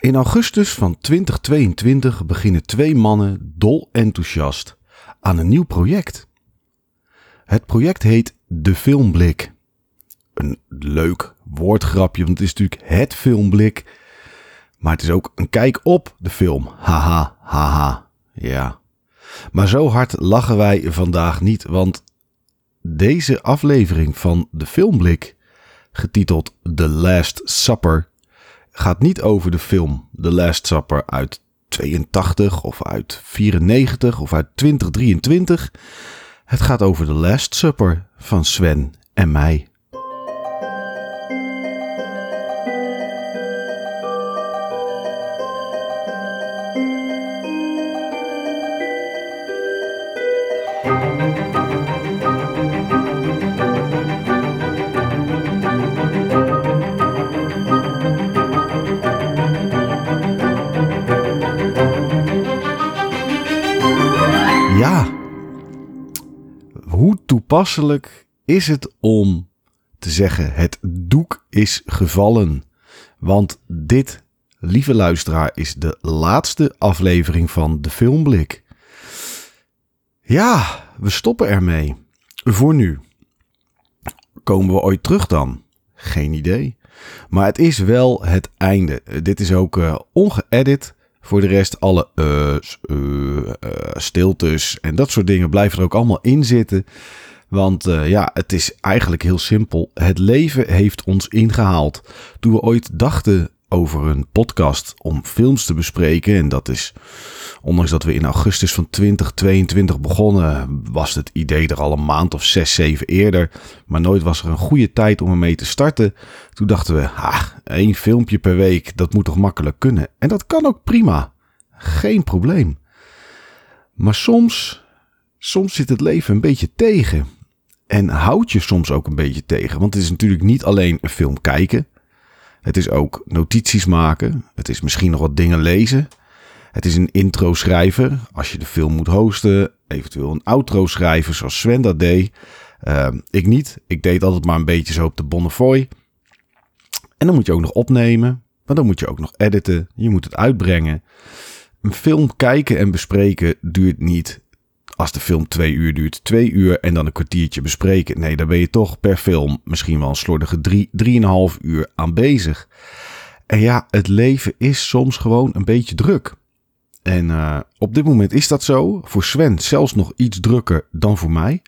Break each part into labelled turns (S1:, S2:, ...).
S1: In augustus van 2022 beginnen twee mannen dol enthousiast aan een nieuw project. Het project heet De Filmblik. Een leuk woordgrapje, want het is natuurlijk het filmblik. Maar het is ook een kijk op de film. Haha, haha. Ja. Maar zo hard lachen wij vandaag niet, want deze aflevering van De Filmblik, getiteld The Last Supper, gaat niet over de film The Last Supper uit 82 of uit 94 of uit 2023. Het gaat over The Last Supper van Sven en mij. Toepasselijk is het om te zeggen: het doek is gevallen? Want dit, lieve luisteraar, is de laatste aflevering van de Filmblik. Ja, we stoppen ermee. Voor nu. Komen we ooit terug dan? Geen idee. Maar het is wel het einde. Dit is ook uh, ongeëdit. Voor de rest, alle uh, uh, stiltes en dat soort dingen blijven er ook allemaal in zitten. Want ja, het is eigenlijk heel simpel. Het leven heeft ons ingehaald. Toen we ooit dachten over een podcast om films te bespreken. En dat is, ondanks dat we in augustus van 2022 begonnen, was het idee er al een maand of zes, zeven eerder. Maar nooit was er een goede tijd om ermee te starten. Toen dachten we, ah, één filmpje per week, dat moet toch makkelijk kunnen. En dat kan ook prima. Geen probleem. Maar soms, soms zit het leven een beetje tegen. En houdt je soms ook een beetje tegen. Want het is natuurlijk niet alleen een film kijken. Het is ook notities maken. Het is misschien nog wat dingen lezen. Het is een intro schrijven als je de film moet hosten. Eventueel een outro schrijven zoals Sven dat deed. Uh, ik niet. Ik deed altijd maar een beetje zo op de Bonnefoy. En dan moet je ook nog opnemen. Maar dan moet je ook nog editen. Je moet het uitbrengen. Een film kijken en bespreken duurt niet als de film twee uur duurt, twee uur en dan een kwartiertje bespreken. Nee, dan ben je toch per film misschien wel een slordige drie, drieënhalf uur aan bezig. En ja, het leven is soms gewoon een beetje druk. En uh, op dit moment is dat zo. Voor Sven zelfs nog iets drukker dan voor mij.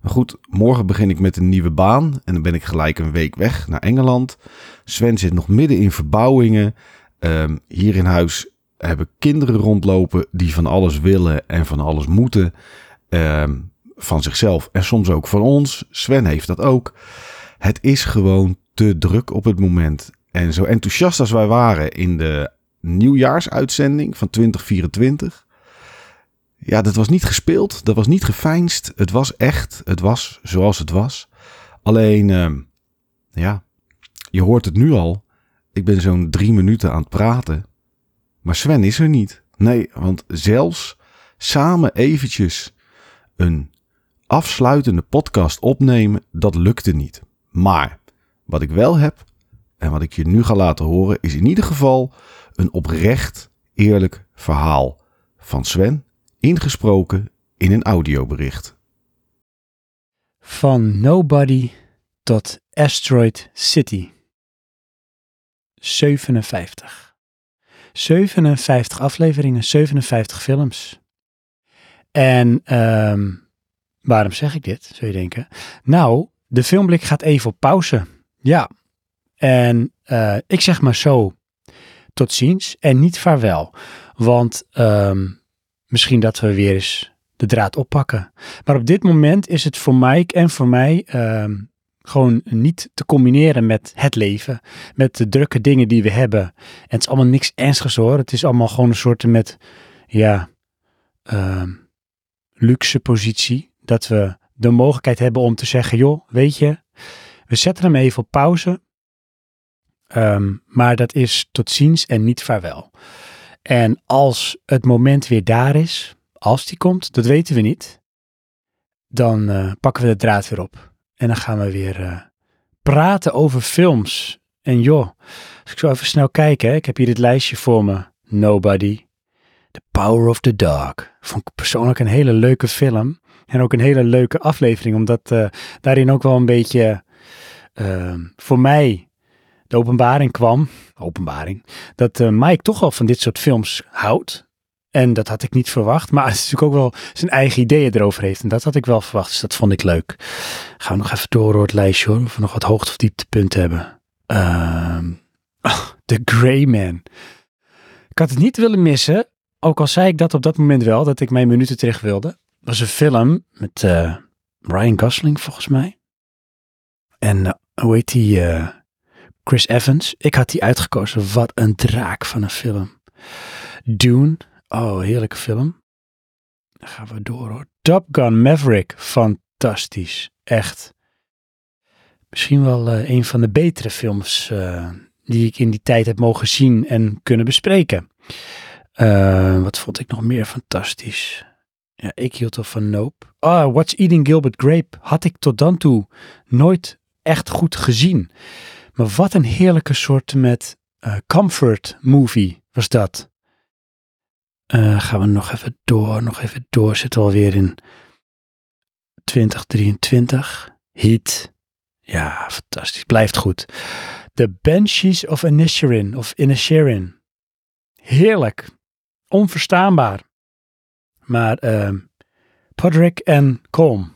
S1: Maar goed, morgen begin ik met een nieuwe baan en dan ben ik gelijk een week weg naar Engeland. Sven zit nog midden in verbouwingen. Um, hier in huis hebben kinderen rondlopen die van alles willen en van alles moeten. Uh, van zichzelf en soms ook van ons. Sven heeft dat ook. Het is gewoon te druk op het moment. En zo enthousiast als wij waren in de nieuwjaarsuitzending van 2024. Ja, dat was niet gespeeld. Dat was niet gefijnst. Het was echt. Het was zoals het was. Alleen, uh, ja, je hoort het nu al. Ik ben zo'n drie minuten aan het praten. Maar Sven is er niet. Nee, want zelfs samen eventjes een afsluitende podcast opnemen, dat lukte niet. Maar wat ik wel heb en wat ik je nu ga laten horen, is in ieder geval een oprecht eerlijk verhaal van Sven, ingesproken in een audiobericht.
S2: Van Nobody tot Asteroid City. 57. 57 afleveringen, 57 films. En um, waarom zeg ik dit, zou je denken? Nou, de filmblik gaat even op pauze. Ja. En uh, ik zeg maar zo, tot ziens en niet vaarwel. Want um, misschien dat we weer eens de draad oppakken. Maar op dit moment is het voor Mike en voor mij um, gewoon niet te combineren met het leven. Met de drukke dingen die we hebben. En het is allemaal niks ernstigs hoor. Het is allemaal gewoon een soort met, ja, uh, luxe positie. Dat we de mogelijkheid hebben om te zeggen, joh, weet je, we zetten hem even op pauze. Um, maar dat is tot ziens en niet vaarwel. En als het moment weer daar is, als die komt, dat weten we niet, dan uh, pakken we de draad weer op. En dan gaan we weer uh, praten over films. En joh, als ik zo even snel kijk, hè, ik heb hier dit lijstje voor me. Nobody. The Power of the Dog. Vond ik persoonlijk een hele leuke film. En ook een hele leuke aflevering, omdat uh, daarin ook wel een beetje uh, voor mij de openbaring kwam. Openbaring. Dat Mike toch wel van dit soort films houdt. En dat had ik niet verwacht. Maar het is natuurlijk ook wel zijn eigen ideeën erover heeft. En dat had ik wel verwacht. Dus dat vond ik leuk. Gaan we nog even door, door het lijstje hoor. Of we nog wat hoogte- of dieptepunten hebben. Uh, oh, The Grey Man. Ik had het niet willen missen. Ook al zei ik dat op dat moment wel. Dat ik mijn minuten terug wilde. Het was een film met uh, Ryan Gosling volgens mij. En uh, hoe heet die? Uh, Chris Evans. Ik had die uitgekozen. Wat een draak van een film. Dune. Oh, heerlijke film. Dan gaan we door hoor. Top Gun Maverick. Fantastisch. Echt. Misschien wel uh, een van de betere films uh, die ik in die tijd heb mogen zien en kunnen bespreken. Uh, wat vond ik nog meer fantastisch? Ja, ik hield al van Nope. Ah, What's Eating Gilbert Grape had ik tot dan toe nooit echt goed gezien. Maar wat een heerlijke soort met comfort movie was dat. Uh, gaan we nog even door, nog even door. Zitten we alweer in 2023. Heat. Ja, fantastisch. Blijft goed. The Banshees of Inisherin. Of Inisherin. Heerlijk. Onverstaanbaar. Maar uh, Podrick en Colm.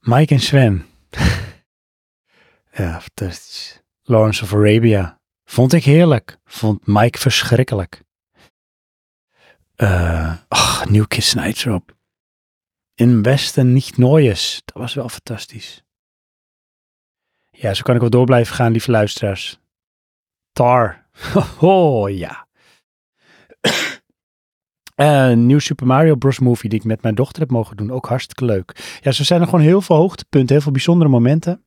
S2: Mike en Sven. ja, fantastisch. Lawrence of Arabia. Vond ik heerlijk. Vond Mike verschrikkelijk. Uh, ach, New Kids Nights In Westen niet Neues. Dat was wel fantastisch. Ja, zo kan ik wel door blijven gaan, lieve luisteraars. Tar. Oh, ja. uh, nieuw Super Mario Bros. movie die ik met mijn dochter heb mogen doen. Ook hartstikke leuk. Ja, zo zijn er gewoon heel veel hoogtepunten, heel veel bijzondere momenten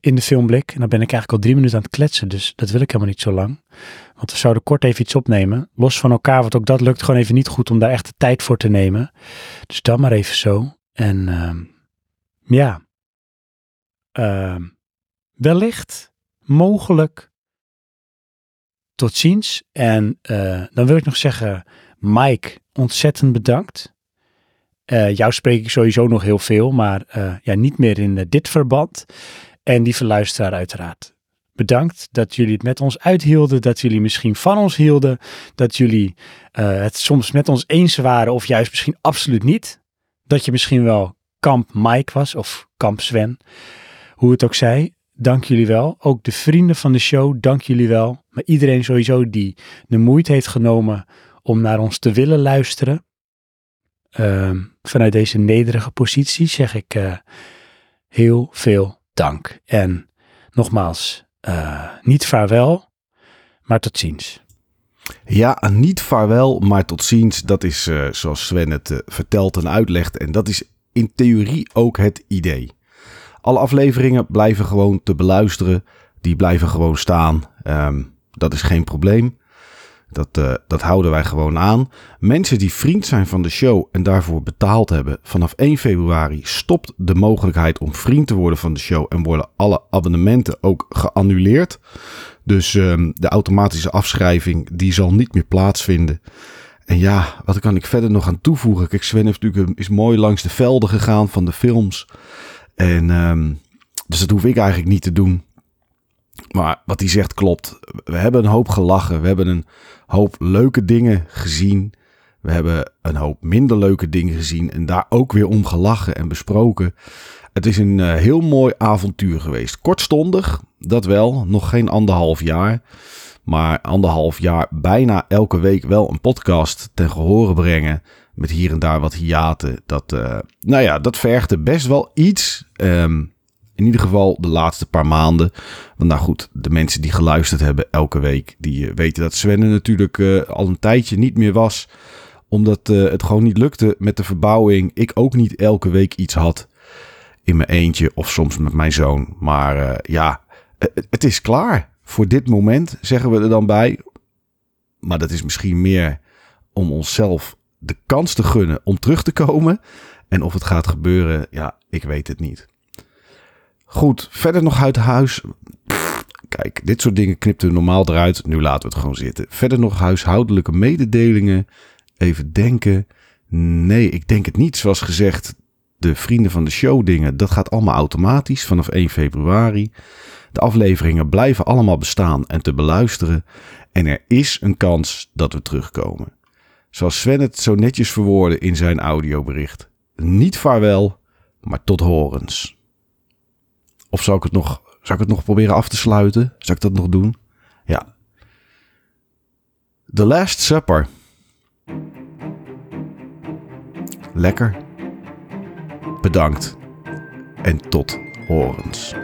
S2: in de filmblik. En dan ben ik eigenlijk al drie minuten aan het kletsen, dus dat wil ik helemaal niet zo lang. Want we zouden kort even iets opnemen. Los van elkaar, want ook dat lukt gewoon even niet goed om daar echt de tijd voor te nemen. Dus dan maar even zo. En uh, ja, uh, wellicht, mogelijk, tot ziens. En uh, dan wil ik nog zeggen, Mike, ontzettend bedankt. Uh, jou spreek ik sowieso nog heel veel, maar uh, ja, niet meer in dit verband. En die luisteraar uiteraard. Bedankt dat jullie het met ons uithielden, dat jullie misschien van ons hielden, dat jullie het soms met ons eens waren of juist misschien absoluut niet. Dat je misschien wel kamp Mike was of kamp Sven. Hoe het ook zij, dank jullie wel. Ook de vrienden van de show, dank jullie wel. Maar iedereen sowieso die de moeite heeft genomen om naar ons te willen luisteren. Uh, vanuit deze nederige positie zeg ik uh, heel veel dank. En nogmaals, uh, niet vaarwel, maar tot ziens.
S1: Ja, niet vaarwel, maar tot ziens. Dat is uh, zoals Sven het vertelt en uitlegt. En dat is in theorie ook het idee. Alle afleveringen blijven gewoon te beluisteren. Die blijven gewoon staan. Um, dat is geen probleem. Dat, uh, dat houden wij gewoon aan. Mensen die vriend zijn van de show en daarvoor betaald hebben, vanaf 1 februari stopt de mogelijkheid om vriend te worden van de show en worden alle abonnementen ook geannuleerd. Dus um, de automatische afschrijving die zal niet meer plaatsvinden. En ja, wat kan ik verder nog aan toevoegen? Kijk, Sven heeft natuurlijk, is mooi langs de velden gegaan van de films. En um, dus dat hoef ik eigenlijk niet te doen. Maar wat hij zegt klopt. We hebben een hoop gelachen. We hebben een hoop leuke dingen gezien. We hebben een hoop minder leuke dingen gezien. En daar ook weer om gelachen en besproken. Het is een uh, heel mooi avontuur geweest. Kortstondig, dat wel. Nog geen anderhalf jaar. Maar anderhalf jaar bijna elke week wel een podcast ten gehore brengen. Met hier en daar wat hiaten. Dat, uh, nou ja, dat vergde best wel iets. Um, in ieder geval de laatste paar maanden. Want nou goed, de mensen die geluisterd hebben elke week, die uh, weten dat Sven natuurlijk uh, al een tijdje niet meer was. Omdat uh, het gewoon niet lukte met de verbouwing. Ik ook niet elke week iets had in mijn eentje of soms met mijn zoon. Maar ja, het is klaar. Voor dit moment zeggen we er dan bij. Maar dat is misschien meer om onszelf de kans te gunnen om terug te komen. En of het gaat gebeuren, ja, ik weet het niet. Goed, verder nog uit huis. Kijk, dit soort dingen knipten we normaal eruit. Nu laten we het gewoon zitten. Verder nog huishoudelijke mededelingen. Even denken. Nee, ik denk het niet. Zoals gezegd, de vrienden van de show dingen. Dat gaat allemaal automatisch vanaf 1 februari. De afleveringen blijven allemaal bestaan en te beluisteren. En er is een kans dat we terugkomen. Zoals Sven het zo netjes verwoordde in zijn audiobericht. Niet vaarwel, maar tot horens. Of zou ik het nog, zou ik het nog proberen af te sluiten? Zou ik dat nog doen? Ja. The Last Supper. Lekker. Bedankt. En tot horens.